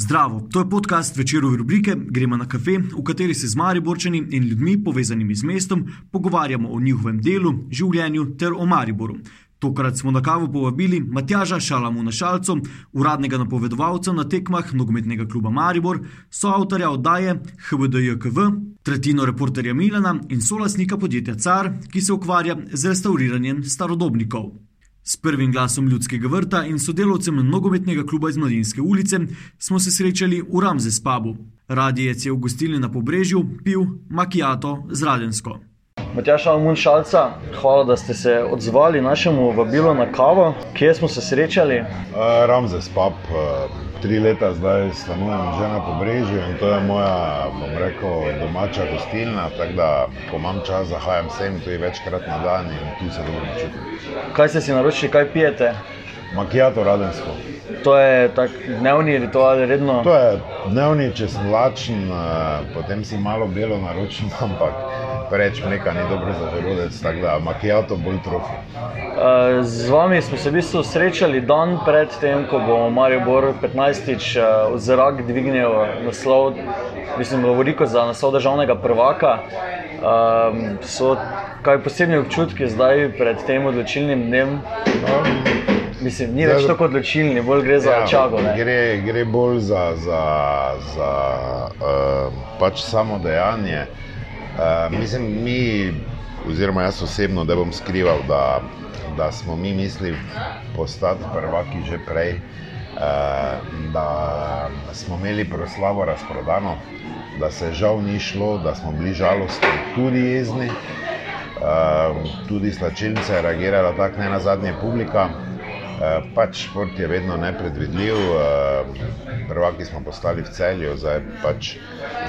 Zdravo, to je podcast večerove rubrike Gremo na kafe, v kateri se z Mariborčani in ljudmi povezanimi z mestom pogovarjamo o njihovem delu, življenju ter o Mariboru. Tokrat smo na kavo povabili Matjaža Šalamuna Šalco, uradnega napovedovalca na tekmah nogometnega kluba Maribor, soavtorja oddaje HBDJKV, tretjino reporterja Milana in solasnika podjetja Car, ki se ukvarja z restauriranjem starodobnikov. S prvim glasom ljudskega vrta in sodelovcem nogometnega kluba iz Mladinske ulice smo se srečali v Ramzes pubu. Radijec je v gostilni na pobrežju pil makijato z Radensko. Matjaš Almun Šalca, hvala, da ste se odzvali našemu vabilu na kavo. Kje smo se srečali? Uh, Ramzes pub, uh, tri leta zdaj stanujem že na pobrežju in to je moja, bom rekel, domača gostilna. Tako da, ko imam čas, zahajam sem tu večkrat na dan in tu se dobro počutim. Kaj ste si naročili, kaj pijete? Makijato radensko. To je tak dnevni ritual, redno. To je dnevni, če sem lačen, potem si malo belo naročim, ampak preveč mleka ni dobro za želodec, tako da makijato bolj trofi. Uh, z vami smo se v bistvu srečali dan pred tem, ko bo Maribor 15-tič uh, v zrak dvignil naslov, mislim, Lovoriko za naslov državnega prvaka. So kaj posebni občutki zdaj pred tem odločilnim dnem? Mislim, ni več tako odločilni, bolj gre za Ja, čago. ne? Gre, gre bolj za, za, za uh, pač samo dejanje. Uh, mislim, mi, oziroma jaz osebno, da bom skrival, da, da smo mi mislili postati prvaki že prej, uh, da smo imeli proslavo razprodano, da se žal ni šlo, da smo bili žalostni, tudi jezni. Uh, tudi slačilnica je reagirala tako, ne na zadnje publika. Eh, pač šport je vedno nepredvidljiv, eh, prvaki smo postali v celju, zdaj pač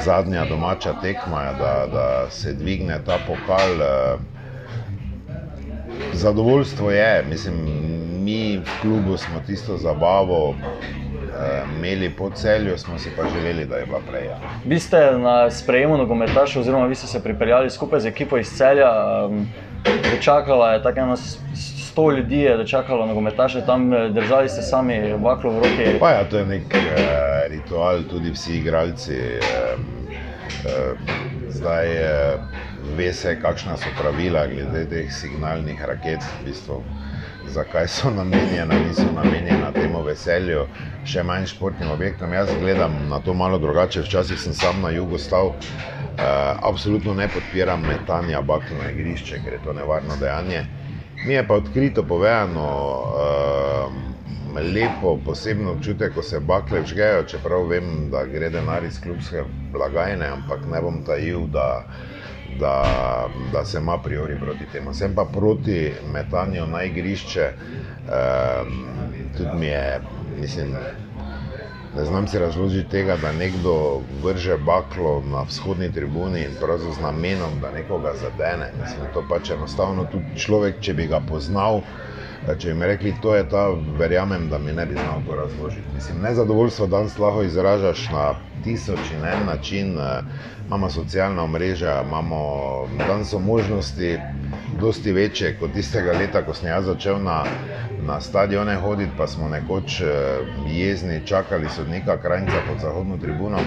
zadnja domača tekma, da, da se dvigne ta pokal. Eh, zadovoljstvo je, mislim, mi v klubu smo tisto zabavo imeli po celju, smo si pa želeli, da je bila prej. Ja. Vi ste na sprejemu nogometaša, oziroma vi ste se pripeljali skupaj z ekipo iz celja. Ehm, Dočakala je tako ena 100 ljudi je čakalo nogometaše tam, eh, držali ste sami baklo v roki. Pa ja, to je nek eh, ritual, tudi vsi igralci. Eh, eh, zdaj eh, ve se, kakšna so pravila glede teh signalnih raket, v bistvu, zakaj so namenjena, niso namenjena temu veselju, še manj športnim objektom. Jaz gledam na to malo drugače, včasih sem sam na jugu stal. Eh, absolutno ne podpiram metanja bakla na igrišče, ker je to nevarno dejanje. Eh, Mi je pa odkrito povedano, uh, lepo, posebno občutek, ko se bakle vžgejo, čeprav vem, da gre denar iz klubske blagajne, ampak ne bom tajil, da, da, da sem a priori proti temu. Sem pa proti metanju na igrišče, um, tudi mi je, mislim, ne znam si razložiti tega, da nekdo vrže baklo na vzhodni tribuni in pravzaprav z namenom, da nekoga zadene. Mislim, to pač enostavno tudi človek, če bi ga poznal. Če bi mi rekli, to je ta, verjamem, da mi ne bi znal to razložiti. Mislim, nezadovoljstvo danes lahko izražaš na tisoč in en način. eh, Imamo socialna omrežja, imamo, danes so možnosti dosti večje kot tistega leta, ko sem jaz začel na, na stadione hoditi, pa smo nekoč eh, jezni, čakali sodnika Krajnca pod zahodno tribuno.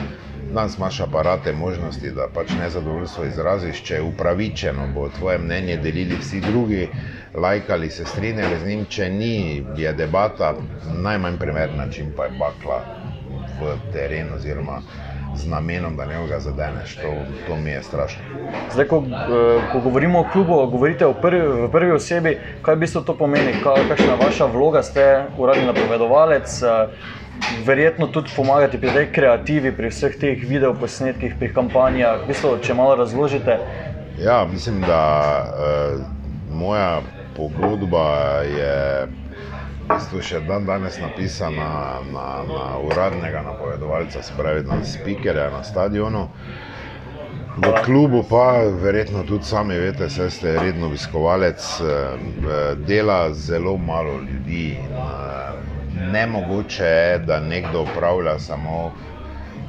Danes imaš aparate možnosti, da pač nezadovoljstvo izraziš, če je upravičeno, bo tvoje mnenje delili vsi drugi, lajkali se strinjali z njim, če ni, je debata najmanj primeren način, pa je bakla v teren oziroma z namenom, da nekoga zadeneš. To, to mi je strašno. Zdaj, ko, eh, ko govorimo o klubu, govorite v prvi, v prvi osebi, kaj v bistvu to pomeni, Ka- kakšna je vaša vloga, ste uradni napovedovalec. Verjetno tudi pomagate pri tej kreativi, pri vseh teh videoposnetkih, pri kampanjah. V bistvu, če malo razložite, Ja, mislim, da uh, moja pogodba je v bistvu še dan danes napisana na, na uradnega napovedovalca, se pravi na spikerja na stadionu. V klubu pa, verjetno tudi sami veste, saj ste redno obiskovalec, eh, dela zelo malo ljudi. In, eh, nemogoče je, da nekdo upravlja samo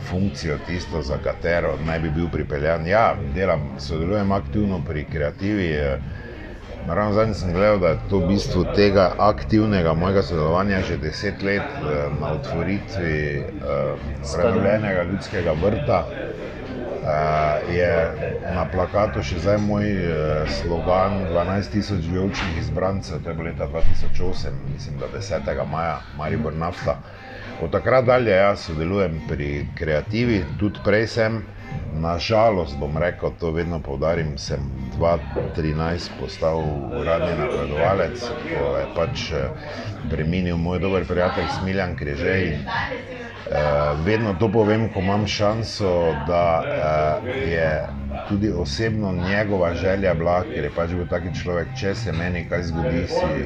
funkcijo, tisto, za katero naj bi bil pripeljan. Ja, delam, sodelujem aktivno pri kreativi. eh, Ravno zadnjič sem gledal, da je to v bistvu tega aktivnega mojega sodelovanja že deset let eh, na otvoritvi eh, prenovljenega ljudskega vrta. Je na plakatu še zdaj moj uh, slogan 12.000 vijoličnih izbrancev, to je bilo leta 2008, mislim, da 10. maja, Maribor Nafta. Od takrat dalje jaz sodelujem pri kreativi, tudi prej sem. Nažalost, bom rekel, to vedno poudarim, sem 2013 postal uradni napredovalec, ko je pač preminil moj dober prijatelj Smiljan Križej. Uh, vedno to povem, ko imam šanso, da uh, je tudi osebno njegova želja bila, ker je pač bil taki človek, če se meni kaj zgodi, si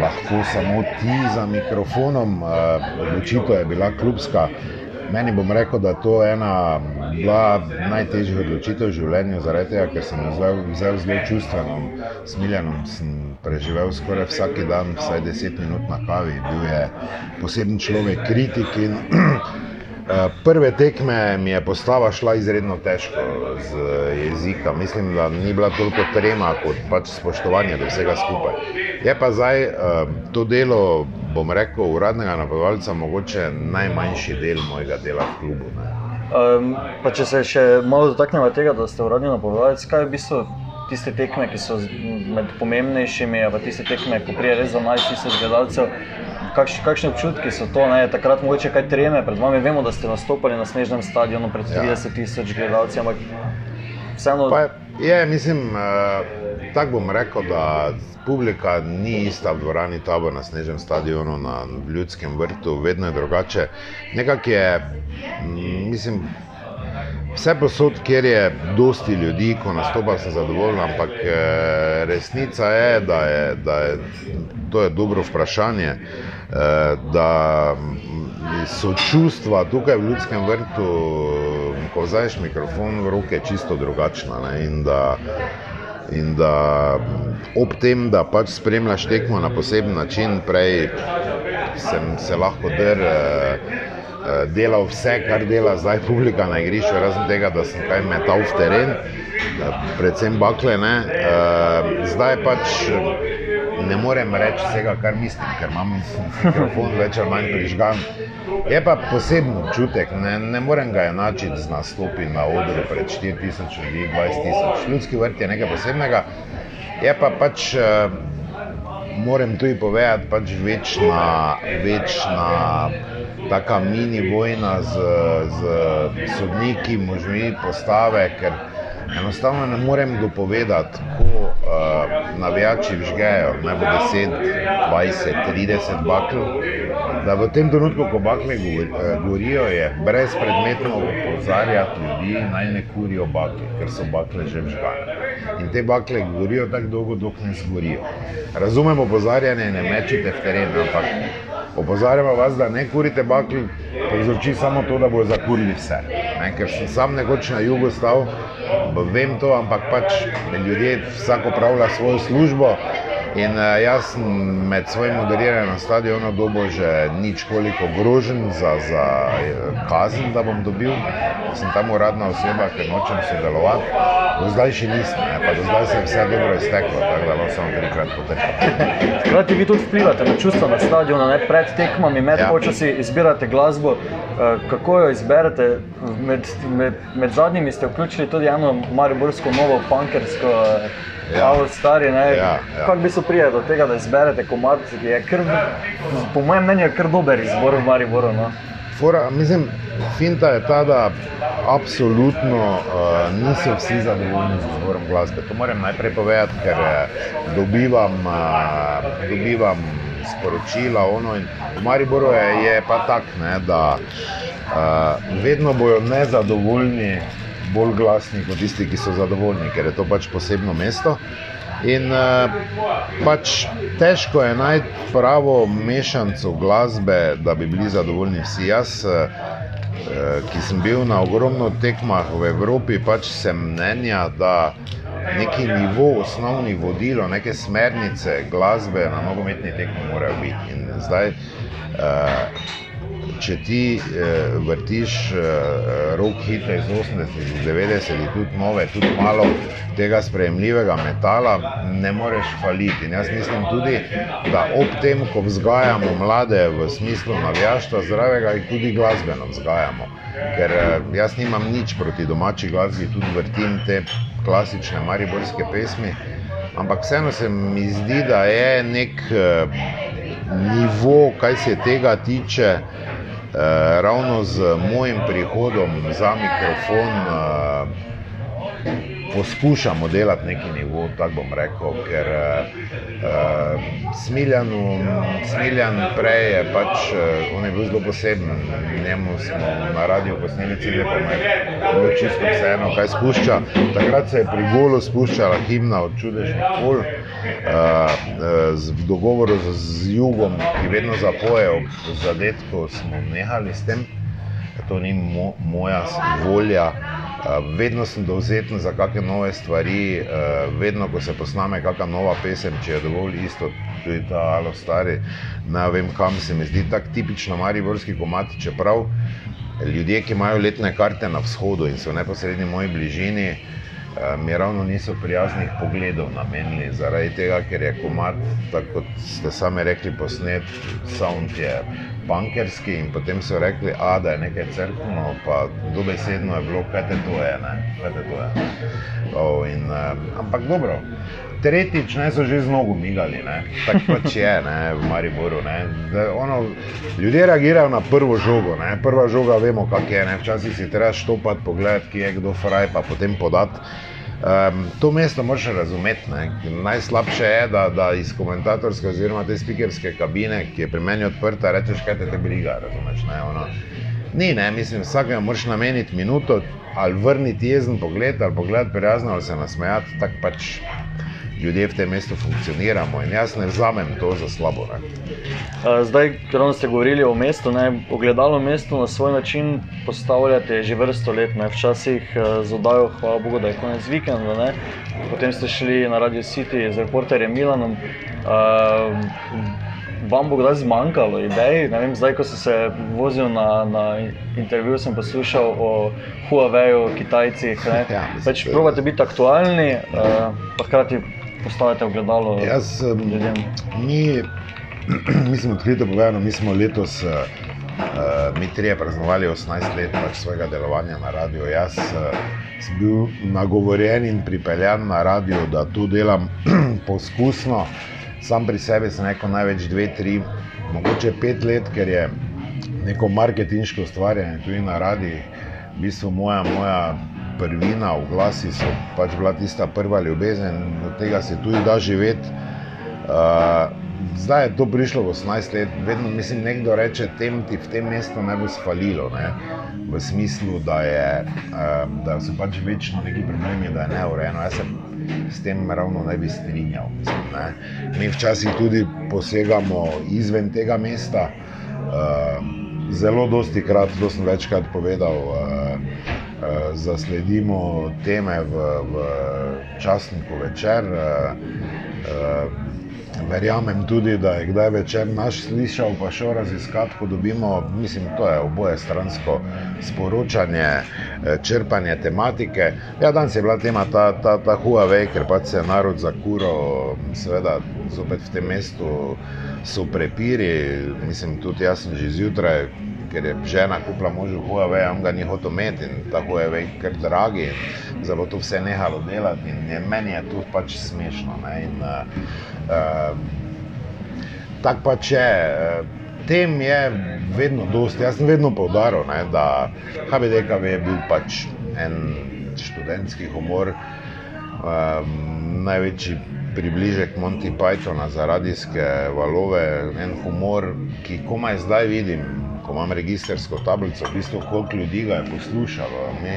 lahko samo ti za mikrofonom. Uh, odločitev je bila klubska. Meni bom rekel, da to je ena bila najtežjih odločitev v življenju, zaradi tega, ker sem jo vzel zelo čustveno. S Miljanom sem preživel skoraj vsak dan, vsaj 10 minut na kavi, bil je poseben človek, kritik. In, prve tekme mi je postava šla izredno težko z jezika. Mislim, da ni bila toliko trema kot pač spoštovanje do vsega skupaj. Je pa zdaj to delo bom rekel, uradnega napovedovalca, mogoče najmanjši del mojega dela v klubu. Um, če se še malo dotaknemo tega, da ste uradni napovedovalec, kaj je v bistvu tiste tekme, ki so med pomembnejšimi, pa tiste tekme, ko prije res za 11 tisoč gledalcev. Kakš, kakšne občutki so to? Ne? Takrat mogoče kaj treme pred vami. Vemo, da ste nastopili na snežnem stadionu pred 30 tisoč ja. gledalci, ampak vseeno. Pa je, mislim, uh, tako bom rekel, da publika ni ista v dvorani Tabor na Snežnem stadionu, na Ljudskem vrtu, vedno je drugače. Nekako je, mislim, vse posod, kjer je dosti ljudi, ko nastopa, sem zadovoljen, ampak eh, resnica je, da je, da je to je dobro vprašanje, eh, da mm, so čustva tukaj v Ljudskem vrtu, ko vzaješ mikrofon v roke, čisto drugačna. Ne, in da ob tem, da pač spremljaš tekmo na poseben način, prej sem se lahko drl. Eh, eh, delal vse, kar dela zdaj publika na igrišču, razen tega, da sem kaj metal v teren, predvsem bakle. Ne. Eh, zdaj pač ne morem reči vsega, kar mislim, ker imam mikrofon več ali manj prižgan. Je pa poseben občutek, ne, ne morem ga enačiti z nastopi na odru pred 4000 ljudi, 20 tisoč. Ljudski vrt je nekaj posebnega. Je pa pač, uh, moram tudi povedati, pač večna, večna taka mini vojna z, z sodniki, možmi postave, ker enostavno ne morem dopovedati, ko uh, navijači vžgejo, naj bo 10, 20, 30 bakl. Da v tem trenutku, ko bakle eh, gorijo, je brezpredmetno opozarjati ljudi, naj ne kurijo bakle, ker so bakle že vžgane. In te bakle gorijo tako dolgo, dokler ne zgorijo. Razumemo opozarjanje, ne mečite v teren, ampak opozarjamo vas, da ne kurite bakle, povzroči samo to, da bodo zakurili vse. Ne? Ker sem sam nekoč na jugu stal vem to, ampak pač ljudje vsak opravlja svojo službo. In uh, jaz sem med svojim moderiranjem na stadionu dobo že nič koliko grožen za, za eh, kazen, da bom dobil. Sem tam uradna oseba, ker nočem sodelovati. Do zdaj še nisem, ne? pa do zdaj se je vse dobro izteklo, tako da lahko samo trikrat poteče. Hkrati vi tudi vplivate na čustva na stadionu, ne pred tekmami, med ja. počasi izbirate glasbo. Uh, kako jo izberete? Med, med, med zadnjimi ste vključili tudi eno mariborsko novo punkersko. Ja. Stari, ja, ja. Kako bi se prijeli do tega, da izberete komat, ki je, kr, po mojem mnenju, kar dober izbor v Mariboru? No? Fora, mislim, finta je ta, da absolutno uh, niso vsi zadovoljni z izborom glasbe. To moram najprej povedati, ker uh, dobivam, uh, dobivam sporočila. Ono, v Mariboru je, je pa tako, da uh, vedno bodo nezadovoljni bolj glasni kot tisti, ki so zadovoljni, ker je to pač posebno mesto. In uh, pač težko je najti pravo mešanico glasbe, da bi bili zadovoljni vsi. Jaz, uh, ki sem bil na ogromno tekmah v Evropi, pač sem mnenja, da neki nivo, osnovni vodilo, neke smernice glasbe na nogometni tekmi morajo biti. In zdaj, uh, če ti uh, vrtiš uh, rok hitre iz 80-ih, 90-ih, tudi nove, tudi malo tega sprejemljivega metala, ne moreš faliti. In jaz mislim tudi, da ob tem, ko vzgajamo mlade v smislu navijaštva zdravega, jih tudi glasbeno vzgajamo. Ker uh, jaz nimam nič proti domači glasbi, tudi vrtim te klasične mariborske pesmi. Ampak vseeno se mi zdi, da je nek uh, nivo, kaj se tega tiče, ravno z mojim prihodom za mikrofon. Poskušamo delati neki nivo, tako bom rekel, ker uh, Smiljan, Smiljan prej je pač, uh, on je bil zelo poseben, njemu smo na radiju posneli cilje, pa je bilo čisto vseeno, kaj spušča. Takrat se je pri golu spuščala himna od čudežnih pol, uh, uh, v dogovoru z, z Jugom, ki vedno zapoje ob zadetku, smo nehali s tem, to ni mo, moja volja. Vedno sem dovzeten za kakšne nove stvari, vedno, ko se posname kakšna nova pesem, če je dovolj isto, tudi ta alo stari, ne vem kam se mi zdi tak tipično mariborski komat, čeprav ljudje, ki imajo letne karte na vzhodu in so v neposrednji moji bližini, mi ravno niso prijaznih pogledov namenili, zaradi tega, ker je komat, tako kot ste sami rekli, posnet, sound je punkerski in potem so rekli, a, da je nekaj crkveno, pa dobesedno je bilo, kaj te to je, ne, kaj te to je. Oh, in, um, ampak dobro. Tretjič, ne so že z nogo migali, tako pač je ne, v Mariboru. Ne, ono, ljudje reagirajo na prvo žogo. Ne, prva žoga, vemo, kako je. Ne, včasih si treba štopati, pogledati, kje je kdo fraj, pa potem podati. Um, to mesto moraš razumeti. Ne. Najslabše je, da, da iz komentatorske oziroma te spikerske kabine, ki je pri meni odprta, rečeš, kaj te te briga. Razumeš, ne, ono. Ni, ne, mislim, vsakemu moraš nameniti minuto ali vrniti jezen pogled ali pogled prijazno ali se nasmejati. Tak pač ljudje v tem mestu funkcioniramo in jaz ne vzamem to za slabo. Ne. Zdaj, ker ste govorili o mestu, ne, ogledalo mesto na svoj način postavljate že vrsto let. Ne. Včasih z oddajo, hvala Bogu, da je konec vikenda, ne. potem ste šli na Radio City z reporterjem Milanom. Uh, Vam bo kdaj zmanjkalo idej? Vem, zdaj, ko sem se vozil na, na intervju, sem poslušal o Huawei, Kitajcih. Ja, Več probate biti aktualni, uh, pa hkrati postavite v gledalo. Jaz, mi, mislim, odkrito povedano, mi smo letos, uh, mi trije praznovali 18 let pač svojega delovanja na radiju. Jaz uh, sem bil nagovorjen in pripeljan na radio, da to delam poskusno. Sam pri sebi sem rekel največ dve, tri, mogoče pet let, ker je neko marketinško ustvarjanje tudi na radiju. V bistvu moja, moja prvina, v glasi so pač bila tista prva ljubezen, od tega se tudi da živeti. Uh, zdaj je to prišlo v 18 let, vedno mislim, nekdo reče, tem ti v tem mestu ne bo svalilo, ne? v smislu, da, je, uh, da so pač večno neki problemi, da je neurejeno. Jaz se s tem ravno ne bi strinjal. Mislim, ne? Mi včasih tudi posegamo izven tega mesta. Uh, zelo dosti krat, to sem večkrat povedal, uh, zasledimo teme v, v časniku večer. Eh, eh, verjamem tudi, da je kdaj večer naš slišal, pa šel raziskati, ko dobimo, mislim, to je oboje stransko sporočanje, črpanje tematike. Ja, danes je bila tema ta, ta, ta Huawei, ker pač se je narod zakuro, seveda, zopet v tem mestu so prepiri, mislim, tudi jaz sem že zjutraj ker je žena kupila možu Huawei, on ga ni hotel imeti in ta Huawei je kar dragi in zelo to vse nehalo delati in je, meni je to pač smešno. In, uh, uh, tak pač je. Uh, Tem je vedno dosti. Jaz sem vedno povdaril, ne, da HBDKV je bil pač en študentski humor, um, največji približek Monty Pythona za radijske valove, en humor, ki komaj zdaj vidim, ko imam registersko tablico, v bistvu koliko ljudi ga je poslušalo. Mi,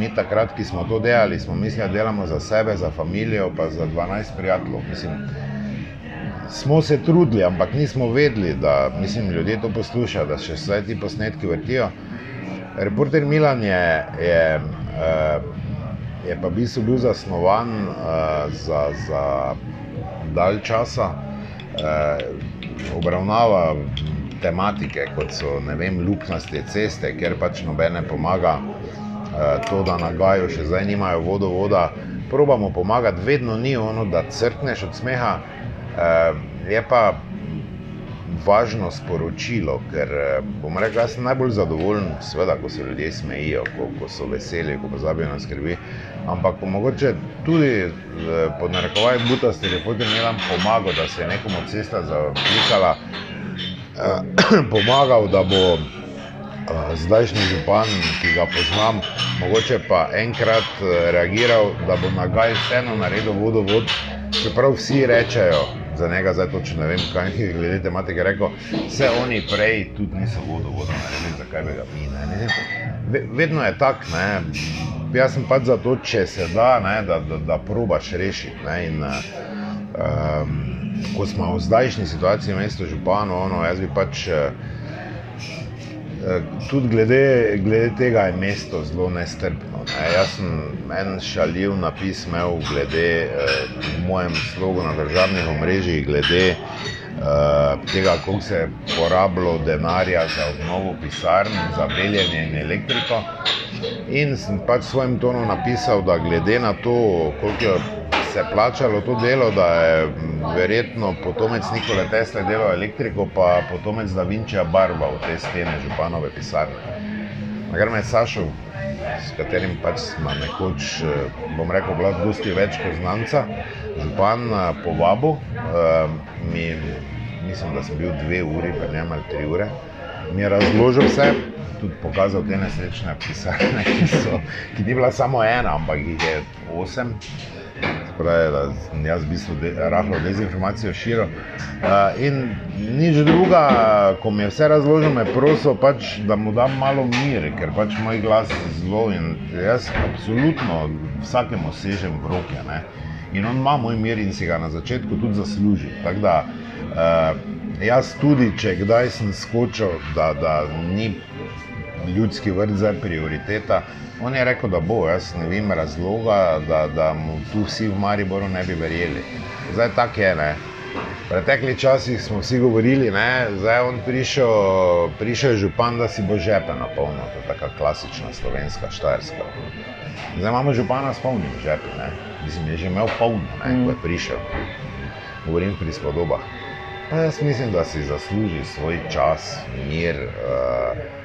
mi takrat, ki smo to delali, smo mislili, da delamo za sebe, za družino, pa za 12 prijateljev. Mislim, smo se trudili, ampak nismo vedeli, da mislim, ljudje to poslušajo, da še vse ti posnetki vrtijo. Reporter Milan je, je, uh, je pa v bistvu bil zasnovan uh, za, za dalj časa, uh, obravnava tematike, kot so vem, luknjaste ceste, ker pač nobene pomaga uh, to, da na gaju še zdaj nimajo vodovoda. Probamo pomagati, vedno ni ono, da crkneš od smeha. Uh, je pa važno sporočilo, ker bom rekel, da sem najbolj zadovoljen, seveda, ko se ljudje smejijo, ko, ko so veseli, ko pozabijo na skrbi. Ampak mogoče tudi pod narekovaj butasti repoti ne nam pomaga, da se je nekomu cesta zaplikala, eh, pomagal, da bo eh, zdajšnji župan, ki ga poznam, mogoče pa enkrat eh, reagiral, da bo na gaj vseeno naredil vodovod, čeprav vsi rečejo, za njega zdaj točno ne vem, kaj je glede tematike rekel, vse oni prej tudi niso vodovoda naredili, zakaj bi ga mi ne. Vedno je tak, ne. Jaz sem pač za to, če se da, ne, da, da, da probaš rešiti. Ne, in, um, ko smo v zdajšnji situaciji, mesto župano, ono, jaz bi pač. Uh, Tudi glede, glede tega je mesto zelo nestrpno. Ne. Jaz sem en šaljiv napis imel glede eh, mojem slogu na državnih omrežjih, glede eh, tega, koliko se je porabilo denarja za obnovo pisarn, za beljenje in elektriko. In sem pač svojim tonom napisal, da glede na to, koliko se je plačalo to delo, da je verjetno potomec Nikola Tesla delal elektriko, pa potomec Da Vinčija barva v te stene županove pisarne. Nagar me je Sašo, s katerim pač smo nekoč, bom rekel, bila dosti več kot znanca, župan povabil, mi, mislim, da sem bil dve uri, pa ne ali tri ure, mi je razložil vse, tudi pokazal te nesrečne pisarne, ki, so, ki ni bila samo ena, ampak jih je osem. Pravi, da jaz v bistvu de, rahlo dezinformacijo širil. Uh, in nič druga, ko mi je vse razložil, me prosil, pač, da mu dam malo mir, ker pač moj glas je zelo in jaz absolutno vsakemu sežem v roke. Ne? In on ima moj mir in si ga na začetku tudi zasluži. Tako da uh, jaz tudi, če kdaj sem skočil, da, da ni ljudski vrt zdaj prioriteta. On je rekel, da bo, jaz ne vem razloga, da, da mu tu vsi v Mariboru ne bi verjeli. Zdaj tako je. Ne. V preteklih časih smo vsi govorili, da je on prišel, prišel župan, da si bo žepe napolnil. To je tako klasična slovenska štajerska. Zdaj imamo župana s polnimi žepi. Ne. Mislim, je že imel polno, ne, ko je mm. prišel. Govorim pri spodobah. Pa jaz mislim, da si zasluži svoj čas, mir. Uh,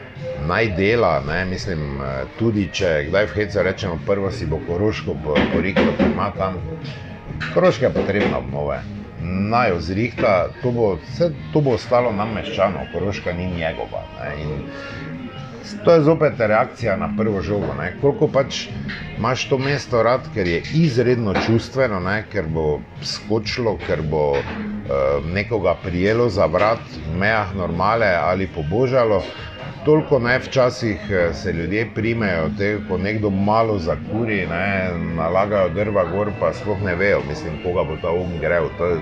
naj dela, ne, mislim, eh, tudi če kdaj v Hecu rečemo, prvo si bo koroško poriklo, ki ima tam. Koroška je potrebna obnove, naj ozrihta, to bo, vse, to bo ostalo nam meščano, koroška ni njegova. Ne, to je zopet reakcija na prvo žogo. Ne, koliko pač imaš to mesto rad, ker je izredno čustveno, ne, ker bo skočilo, ker bo uh, nekoga prijelo za vrat, mejah normale ali pobožalo toliko ne včasih eh, se ljudje primejo, te, ko nekdo malo zakuri, ne, nalagajo drva gor, pa sploh ne vejo, mislim, koga bo ta um grel. To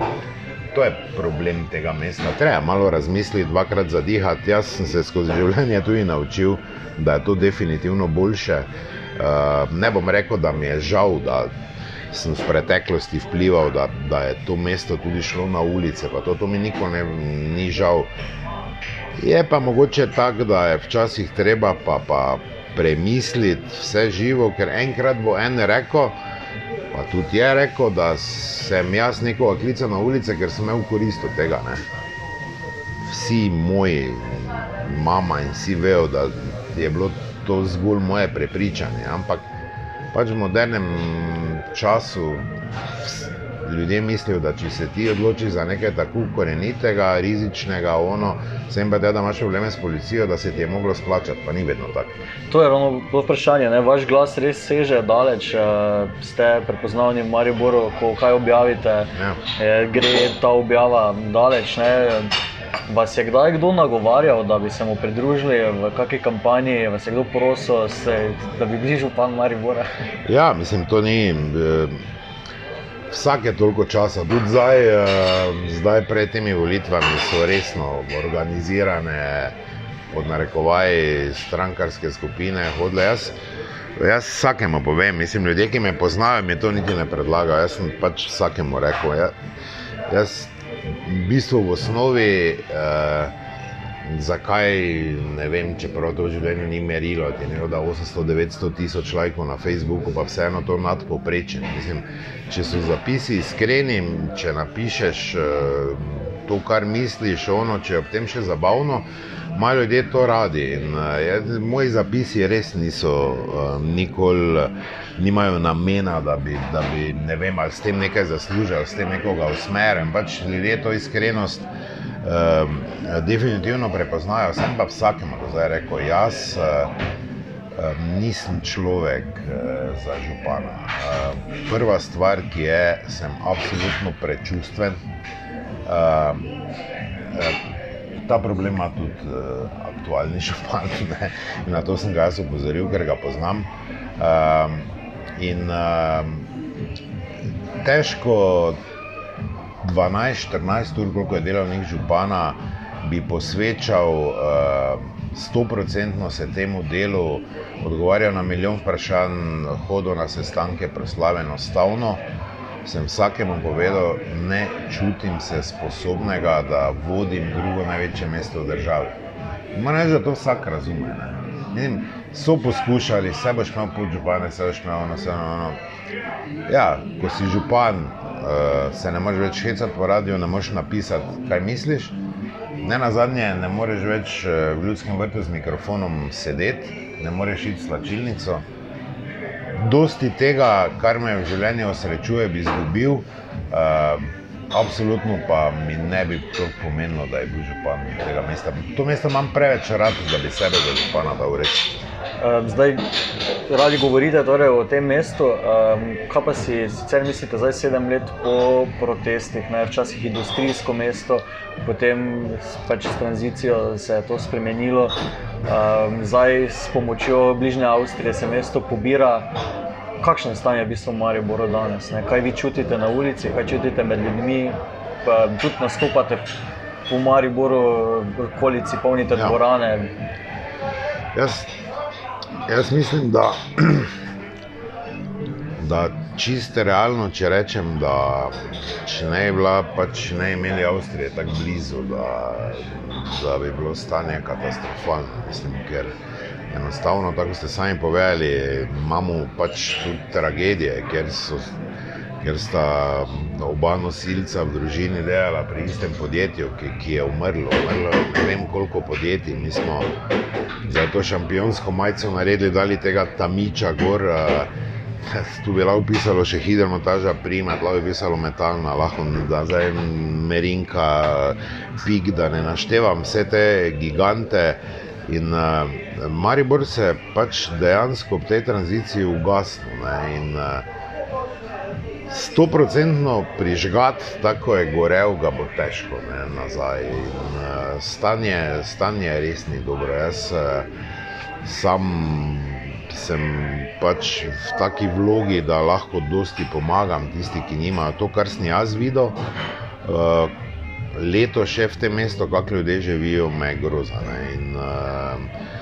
to je problem tega mesta. Treba malo razmisliti, dvakrat zadihati. Jaz sem se skozi življenje tudi naučil, da je to definitivno boljše. Uh, ne bom rekel, da mi je žal, da sem v preteklosti vplival, da, da je to mesto tudi šlo na ulice, to, to mi nikoli ni žal. Je pa mogoče tako, da je včasih treba pa, pa premisliti vse živo, ker enkrat bo en rekel, pa tudi je rekel, da sem jaz nekoga klical na ulice, ker sem imel korist od tega. Ne. Vsi moji, mama in vsi vejo, da je bilo to zgolj moje prepričanje. Ampak pač v modernem času ljudje mislijo, da če se ti odločiš za nekaj tako korenitega, rizičnega, ono, sem pa da imaš probleme s policijo, da se ti je moglo splačati, pa ni vedno tako. To je ravno to vprašanje. Ne? Vaš glas res seže daleč, uh, ste prepoznavni v Mariboru, ko kaj objavite, ja. gre ta objava daleč. Ne? Vas je kdaj kdo nagovarjal, da bi se mu pridružili v kakšni kampanji, vas je kdo prosil, se, da bi bili župan Maribora? Ja, mislim, to ni. Eh, vsake toliko časa, tudi zdaj, uh, zdaj pred temi volitvami, so resno organizirane, pod narekovaji, strankarske skupine. Hodle, jaz, jaz vsakemu povem, mislim, ljudje, ki me poznajo, mi to niti ne predlagajo. Jaz sem pač vsakemu rekel. Jaz, jaz v bistvu v osnovi. Uh, zakaj, ne vem, čeprav to v življenju ni merilo, ti ne da 800-900 tisoč lajkov na Facebooku, pa vseeno to nadpoprečje. Mislim, če so zapisi iskreni, če napišeš uh, to, kar misliš, ono, če je ob tem še zabavno, malo ljudje to radi. In, uh, moji zapisi res niso uh, nikoli. Nimajo namena, da bi, da bi ne vem, ali s tem nekaj zaslužili, s tem nekoga usmerili. Pač ljudje to iskrenost uh, definitivno prepoznajo. Sem pa vsakemu do zdaj rekel, jaz uh, nisem človek uh, za župana. Uh, prva stvar, ki je, sem absolutno prečustven. Uh, uh, Ta problem ima tudi uh, aktualni župan, ne? in na to sem ga jaz opozoril, ker ga poznam. Uh, in uh, težko 12-14 ur, koliko je delovnik župana, bi posvečal uh, se temu delu, odgovarjal na milijon vprašanj, hodil na sestanke, proslave enostavno. Sem vsakemu povedal, ne čutim se sposobnega, da vodim drugo največje mesto v državi. Moram reči, da to vsak razume. Vidim, so poskušali, se boš imel podžupane, se boš imel ono, se ono. Ja, ko si župan, uh, se ne moreš več hecati po radiju, ne moreš napisati, kaj misliš. Ne na zadnje, ne moreš več uh, v ljudskem vrtu z mikrofonom sedeti, ne moreš iti slačilnico. Dosti tega, kar me v življenju osrečuje, bi izgubil, uh, absolutno pa mi ne bi to pomenilo, da je bil župan tega mesta. To mesto imam preveč rad, da bi sebe za župana dal reči. Zdaj, radi govorite torej o tem mestu. Kaj pa si sicer mislite, zdaj sedem let po protestih, ne, včasih industrijsko mesto, potem pač s tranzicijo se je to spremenilo, zdaj s pomočjo bližnje Avstrije se mesto pobira. Kakšno je stanje v bistvu Mariboru danes? Ne? Kaj vi čutite na ulici, kaj čutite med ljudmi, pa tudi nastopate v Mariboru, v okolici, polnite ja. dvorane? Jaz Jaz mislim, da, da čisto realno, če rečem, da če ne bi bila, pač ne imeli Avstrije tako blizu, da, da bi bilo stanje katastrofalno. Mislim, ker enostavno, tako ste sami povedali, imamo pač tudi tragedije, ker so. Ker sta oba nosilca v družini delala pri istem podjetju, ki, ki je umrlo. umrlo. Ne vem, koliko podjetij. Mi smo za to šampionsko majico naredili, da je tega tamiča gor. Tu bi lahko pisalo še hidromontaža, primat, lahko bi pisalo metalna, lahko da zdaj merinka, pik, da ne naštevam vse te gigante. In uh, Maribor se pač dejansko v tej tranziciji ugasnil. Procentno prižgati, tako je gorel, ga bo težko ne, nazaj. In, uh, stanje, stanje res ni dobro. Jaz uh, sam sem pač v taki vlogi, da lahko dosti pomagam tisti, ki nimajo to, kar sem jaz videl. Uh, leto še v tem mestu, kako ljudje živijo, me je grozno. Uh,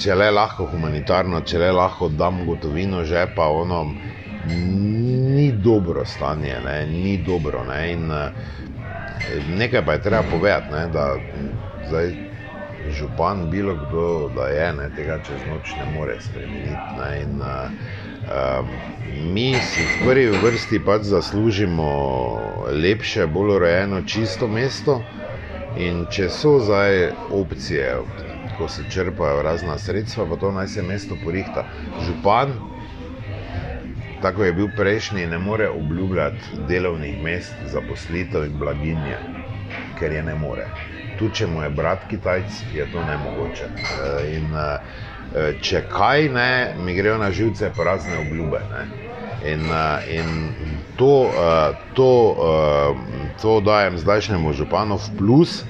če le lahko humanitarno, če le lahko dam gotovino, že pa ono ni dobro stanje, ne, ni dobro. Ne, in, eh, nekaj pa je treba povedati, ne, da zdaj župan, bilo kdo da je, ne, tega čez noč ne more spremeniti. Ne, in, uh, mi si v prvi vrsti pač zaslužimo lepše, bolj urejeno, čisto mesto. In če so zdaj opcije, ko se črpajo razna sredstva, pa to naj se mesto porihta. Župan, tako je bil prejšnji, ne more obljubljati delovnih mest, zaposlitev in blaginje, ker je ne more. Tu, če mu je brat Kitajc, je to nemogoče. Eh, in eh, če kaj ne, mi grejo na živce prazne obljube. Ne? In, eh, in to, to, to dajem zdajšnjemu županu v plus,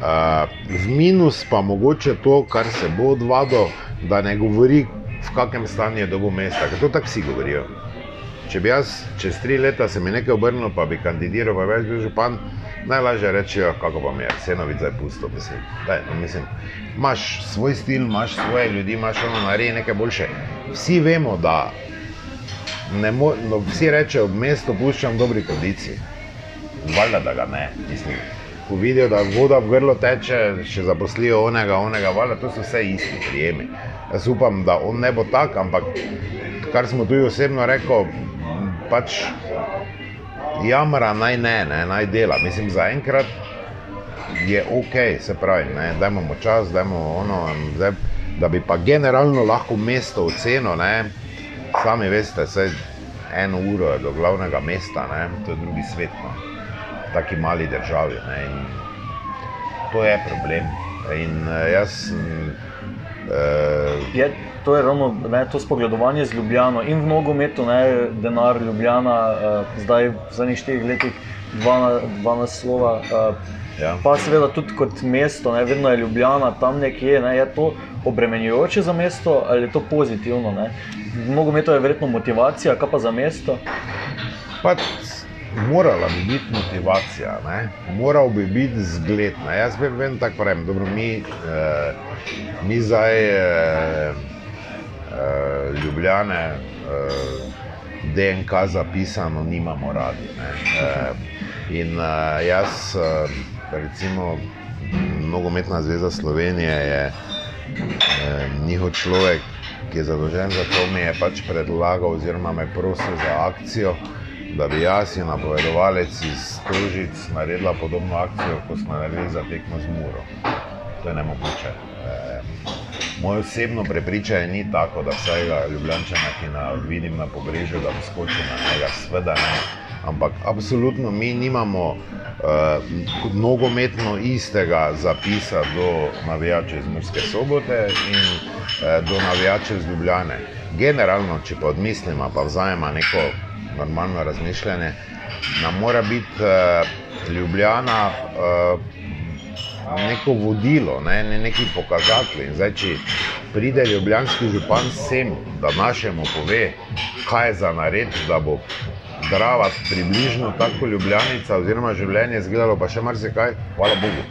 v minus pa mogoče to, kar se bo odvadil, da ne govori, v kakšnem stanju je dobo mesta, ker to tako vsi govorijo. Če bi jaz čez tri leta se mi nekaj obrnil, pa bi kandidiral, pa več bil župan, najlažje reči, kako pa mi je, vseeno vidi zdaj pusto. Mislim, daj, no, mislim, imaš svoj stil, imaš svoje ljudi, imaš ono naredi nekaj boljše. Vsi vemo, da ne mo, no, vsi rečejo, v mestu puščam v dobri kondiciji. Valjda, da ga ne, mislim. Ko vidijo, da voda v grlo teče, še zaposlijo onega, onega, valjda, to so vse isti prijemi. Jaz upam, da on ne bo tak, ampak kar smo tudi osebno rekel, pač jamra naj ne, ne naj dela. Mislim, zaenkrat je ok, se pravi, ne, dajmo mu čas, dajmo ono, zdaj, da bi pa generalno lahko mesto ocenil, ne, sami veste, vse eno uro je do glavnega mesta, ne, to je drugi svet, no, taki mali državi, ne, in to je problem. In uh, jaz Uh, je, to je ravno ne, to spogledovanje z Ljubljano in v nogometu, ne, denar Ljubljana, uh, zdaj v zadnjih štirih letih dva, dva naslova. Uh, ja. Pa seveda tudi kot mesto, ne, vedno je Ljubljana tam nekje. Ne, je to obremenjujoče za mesto ali je to pozitivno? Ne? V nogometu je verjetno motivacija, kaj pa za mesto? Pa morala bi biti motivacija, ne? moral bi biti zgled. Ne? Jaz bi vem tako pravim, dobro, mi, eh, mi zdaj eh, eh, ljubljane eh, DNK zapisano nimamo radi. Eh, in eh, jaz, eh, recimo, Nogometna zveza Slovenije je eh, njihov človek, ki je zadolžen za to, mi je pač predlagal oziroma me prosil za akcijo da bi jaz in napovedovalec iz Tužic naredila podobno akcijo, kot smo naredili za tekmo z Muro. To je ne mogoče. E, moje osebno prepričanje ni tako, da vsega ljubljančana, ki na, vidim na pobrežju, da bi skočil na njega, sveda ne. Ampak absolutno mi nimamo uh, nogometno istega zapisa do navijačev iz Murske sobote in uh, do navijačev iz Ljubljane. Generalno, če pa odmislimo, pa vzajemo neko normalno razmišljanje, nam mora biti uh, Ljubljana uh, neko vodilo, ne, ne neki pokazatelj. Zdaj, če pride ljubljanski župan sem, da našemu pove, kaj je za nared, da bo Drava približno tako ljubljanica, oziroma življenje izgledalo, pa še marsikaj, hvala Bogu.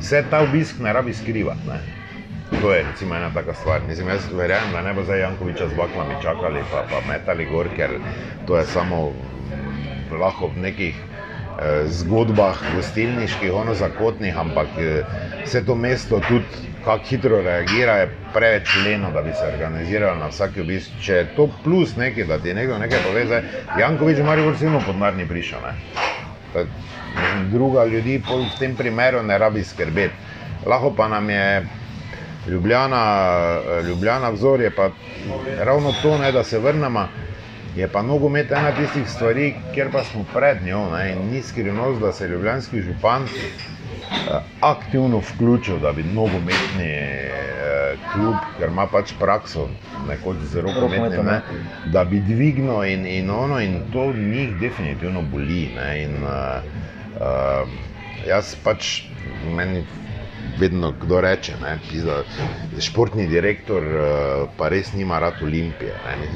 Vse ta obisk ne rabi skrivati. To je recimo ena taka stvar. Mislim, jaz verjamem, da ne bo zdaj Jankoviča z baklami čakali, pa, pa metali gor, ker to je samo lahko v nekih eh, zgodbah, gostilniških, ono zakotnih, ampak eh, vse to mesto tudi, kako hitro reagira, je preveč leno, da bi se organiziralo na vsaki obisk. Če je to plus nekaj, da ti nekdo nekaj pove, zdaj Jankovič ima recimo podnarni prišel. Ne? Druga ljudi v tem primeru ne rabi skrbeti. Lahko pa nam je Ljubljana, Ljubljana vzor je pa ravno to, ne, da se vrnemo. Je pa nogomet ena tistih stvari, kjer pa smo pred njo. Ne, ni skrivnost, da se je ljubljanski župan eh, aktivno vključil, da bi nogometni eh, klub, ker ima pač prakso, nekoč zelo pomembno, da bi dvignil in, in ono, in to njih definitivno boli. Ne, in, uh, uh, jaz pač meni vedno kdo reče, da je športni direktor, eh, pa res nima rad olimpije. Ne.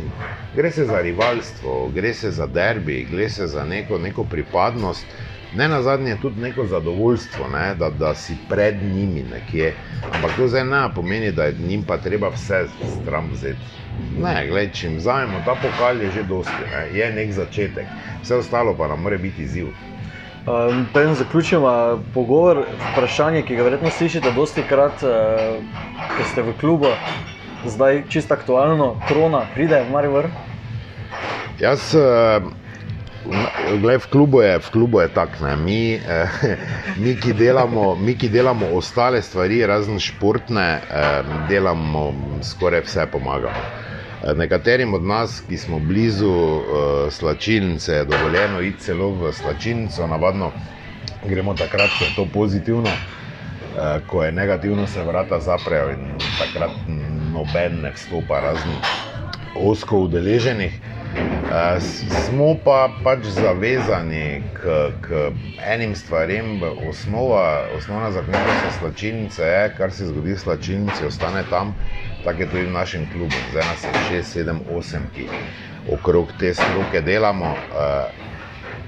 Gre se za rivalstvo, gre se za derbi, gre se za neko, neko pripadnost. Ne na zadnje, tudi neko zadovoljstvo, ne, da, da si pred njimi nekje. Ampak to zdaj ne pomeni, da je njim pa treba vse stran vzeti. Ne, gledaj, če jim vzamemo ta pokal, je že dosti, ne, je nek začetek, vse ostalo pa nam mora biti izziv. Um, Preden zaključimo pogovor, vprašanje, ki ga verjetno slišite dosti krat, uh, ko ste v klubu, zdaj čisto aktualno, krona, pride v Marivor? Jaz, uh, gledaj, v klubu je, je tako, mi, uh, mi, mi, ki delamo ostale stvari, razen športne, uh, delamo skoraj vse, pomagamo. Nekaterim od nas, ki smo blizu uh, slačilnice, je dovoljeno iti celo v slačilnico, navadno gremo takrat, ko je to pozitivno, uh, ko je negativno, se vrata zaprejo in takrat noben ne vstopa, razen osko udeleženih. Uh, smo pa pač zavezani k, k enim stvarem. Osnova, osnovna zakonitost slačilnice je, kar se zgodi v slačilnici, ostane tam tako je tudi v našem klubu, zdaj nas je 6, 7, 8, ki okrog te stroke delamo. Uh,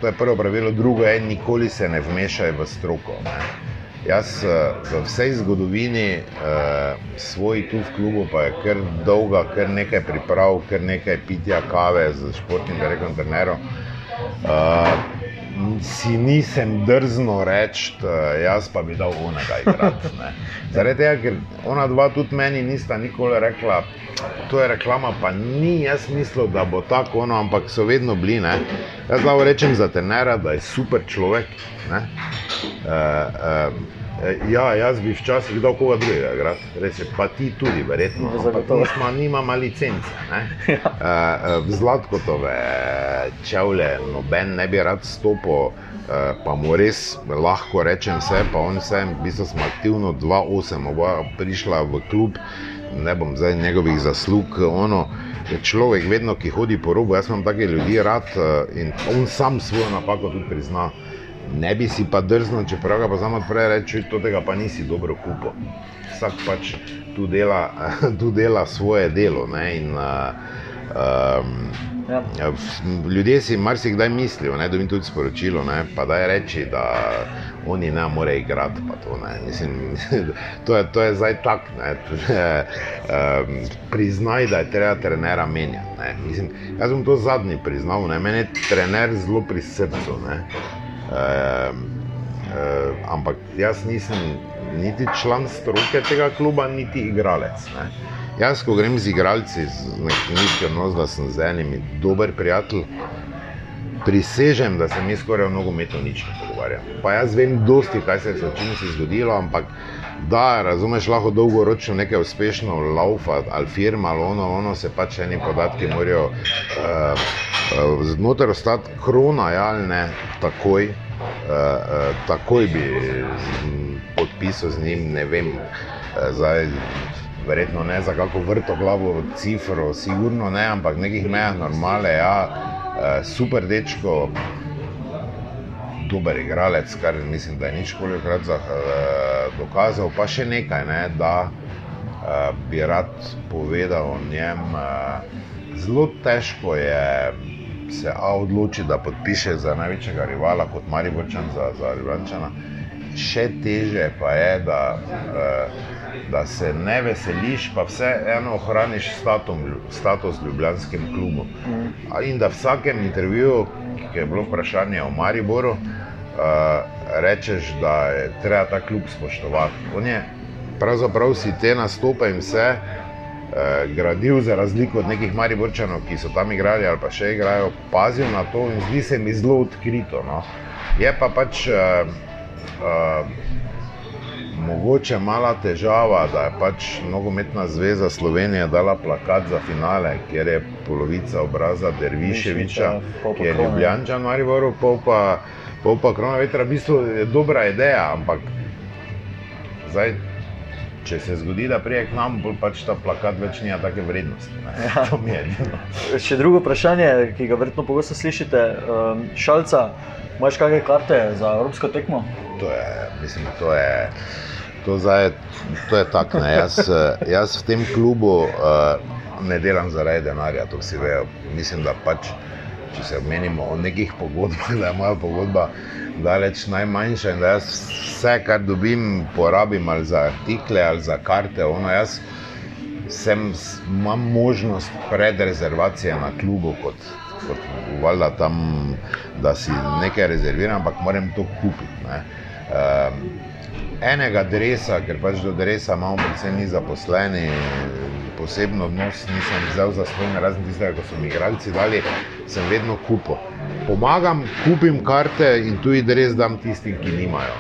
to je prvo pravilo, drugo je, nikoli se ne vmešaj v stroko. Ne. Jaz uh, v vsej zgodovini uh, svoj tu v klubu, pa je kar dolga, kar nekaj priprav, kar nekaj pitja kave z športnim direktorjem Trenerom. Uh, si nisem drzno reči, jaz pa bi dal onega igrati. Zaradi tega, ker ona dva tudi meni nista nikoli rekla, to je reklama, pa ni jaz mislil, da bo tako ono, ampak so vedno bili. Ne. Jaz lahko rečem za trenera, da je super človek. Ne. Uh, uh, Ja, jaz bi včasih dal koga drugega, igrati. res je, pa ti tudi, verjetno. Zagotovo. nismo, nimamo licence. Ne? Uh, v Zlatkotove čevlje noben ne bi rad stopil, uh, pa mu res lahko rečem vse, pa on vse, v bistvu smo aktivno 2-8, oba prišla v klub, ne bom zdaj njegovih zaslug. Ono, človek vedno, ki hodi po robu, jaz imam take ljudi rad in on sam svojo napako tudi prizna. Ne bi si pa drznil, čeprav ga pa znam odprej reči, da tega pa nisi dobro kupil. Vsak pač tu dela, tu dela svoje delo. Ne, in, uh, um, Ja. Ljudje si marsikdaj mislijo, ne, da mi tudi sporočilo, ne, pa da je reči, da oni ne more igrati. To, ne. Mislim, to, je, to je zdaj tak. Ne. Um, priznaj, da je treba trenera menjati. ne. Mislim, jaz bom to zadnji priznal, ne. meni je trener zelo pri srcu. Ne. Uh, ampak jaz nisem niti član stroke tega kluba, niti igralec. Ne. Jaz, ko grem z igralci, z neki odnos, da sem z enimi dober prijatelj, prisežem, da se mi skoraj v nogometu nič ne pogovarjamo. Pa jaz vem dosti, kaj se je s čim si zgodilo, ampak da, razumeš, lahko dolgoročno nekaj uspešno laufa ali firma ali ono, ono se pač eni podatki morajo uh, uh, znotraj ostati krona, ja ne, takoj. Uh, uh, takoj bi podpisal z njim, ne vem, uh, zdaj, verjetno ne za kako vrto glavo cifro, sigurno ne, ampak nekih mejah normale, ja, uh, super dečko, dober igralec, kar mislim, da je nič kolikrat za, uh, dokazal, pa še nekaj, ne, da uh, bi rad povedal o njem. Uh, zelo težko je se A odloči, da podpiše za največjega rivala kot Mariborčan, za, za Ljubljančana. Še teže pa je, da, uh, da se ne veseliš, pa vseeno ohraniš statum, status klubu. A In da v vsakem intervjuju, ki je bilo vprašanje o Mariboru, uh, rečeš, da je treba ta klub spoštovati. On je pravzaprav si te nastope in vse eh, gradil, za razliko od nekih Mariborčanov, ki so tam igrali ali pa še igrajo, pazil na to in zdi se mi zelo odkrito. No. Je pa pač eh, eh, mogoče mala težava, da je pač Nogometna zveza Slovenije dala plakat za finale, kjer je polovica obraza Derviševiča, ki je. Ljubljančan, Mariboru, pol pa, pol pa Krona vetra. V bistvu je dobra ideja, ampak zdaj. Če se zgodi, da prije k nam, pač ta plakat več nima take vrednosti. ne. Ja. Še drugo vprašanje, ki ga verjetno pogosto slišite, um, šalca, imaš kakšne karte za evropsko tekmo? To je, mislim, to je, to zdaj, to je tako. Jaz, eh, jaz v tem klubu uh, ne delam zaradi denarja, to vsi vejo. Mislim, da pač, če se menimo o nekih pogodbah, da je moja pogodba daleč najmanjša in da jaz vse, kar dobim, porabim ali za artikle ali za karte. Ono, jaz sem, imam možnost predrezervacije na klubu, kot, kot valjda tam, da si nekaj rezerviram, ampak moram to kupiti. Um, enega dresa, ker pač do dresa imamo predvsem mi zaposleni, posebno odnos nisem vzel za svojim, razen tistega, ko so mi igralci dali, sem vedno kupil. Pomagam, kupim karte in tudi dres dam tistim, ki nimajo.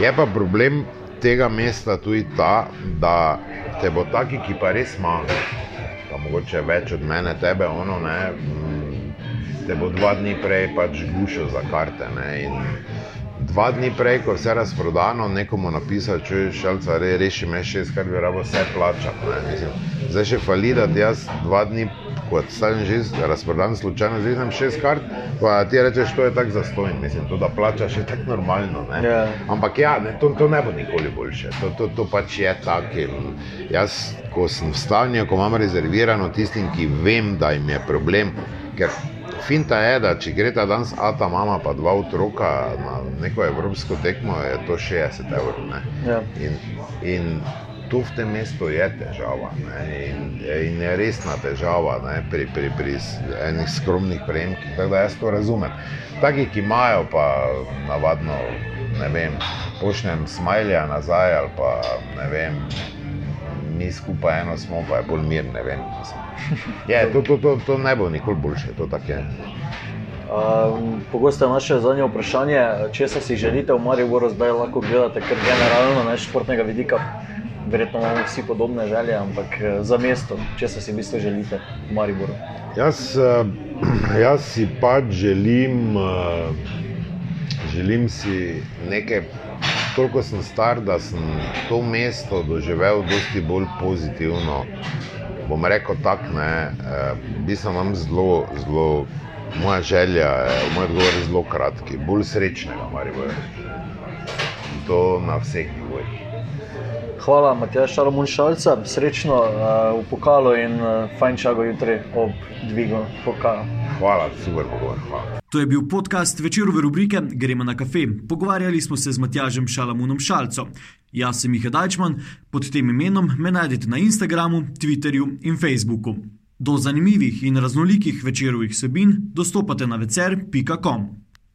Je pa problem tega mesta tudi ta, da te bo taki, ki pa res manjka, pa mogoče več od mene, tebe, ono, ne, mm, te bo dva dni prej pač gušil za karte. Ne, in dva dni prej, ko je vse razprodano, nekomu napisal, če je šalca, re, reši me šest, kar bi rabo vse plačati. ne, mislim. Zdaj še fali, da ti jaz dva dni, kot stavim že razprodan, slučajno zvijem šest kart, pa ti rečeš, to je tako zastojno, mislim, to da plačaš je tako normalno. Ne. Ja. Ampak ja, ne, to, to ne bo nikoli boljše. To, to, to pač je tako. Jaz, ko sem v stanju, ko imam rezervirano tistim, ki vem, da jim je problem, ker finta je, da če gre ta danes ata mama pa dva otroka na neko evropsko tekmo, je to 60 evrov. Ja. In, in to v tem mestu je težava ne, in, in je resna težava ne, pri, pri, pri enih skromnih prejemkih. Tako da jaz to razumem. Taki, ki imajo pa navadno, ne vem, pošljem smajlja nazaj ali pa ne vem. Mi skupaj eno smo, pa je bolj mir, ne vem. Je, to, to, to, to ne bo nikoli boljše, to tako je. Um, pogosto je naše zadnje vprašanje, če se si želite v Mariboru, zdaj lahko gledate, ker generalno ne športnega vidika. Verjetno imamo vsi podobne želje, ampak eh, za mesto, če se si v bistvu želite v Mariboru. Jaz, jaz si pač želim, želim si nekaj, toliko sem star, da sem to mesto doživel dosti bolj pozitivno. Bom rekel tako, ne, mislim, imam zelo, zelo moja želja je, moj odgovor je zelo kratki, bolj srečnega, Mariboja. In to na vseh nivojih. Hvala, Matjaš Šalomun Šalca, srečno uh, v pokalu in uh, fajn čago jutri ob dvigu pokala. Hvala, super pogovor. Hvala. To je bil podcast večerove rubrike Gremo na kafe. Pogovarjali smo se z Matjažem Šalamunom Šalco. Jaz sem Miha Dajčman, pod tem imenom me najdete na Instagramu, Twitterju in Facebooku. Do zanimivih in raznolikih večerovih sebin dostopate na vecer.com.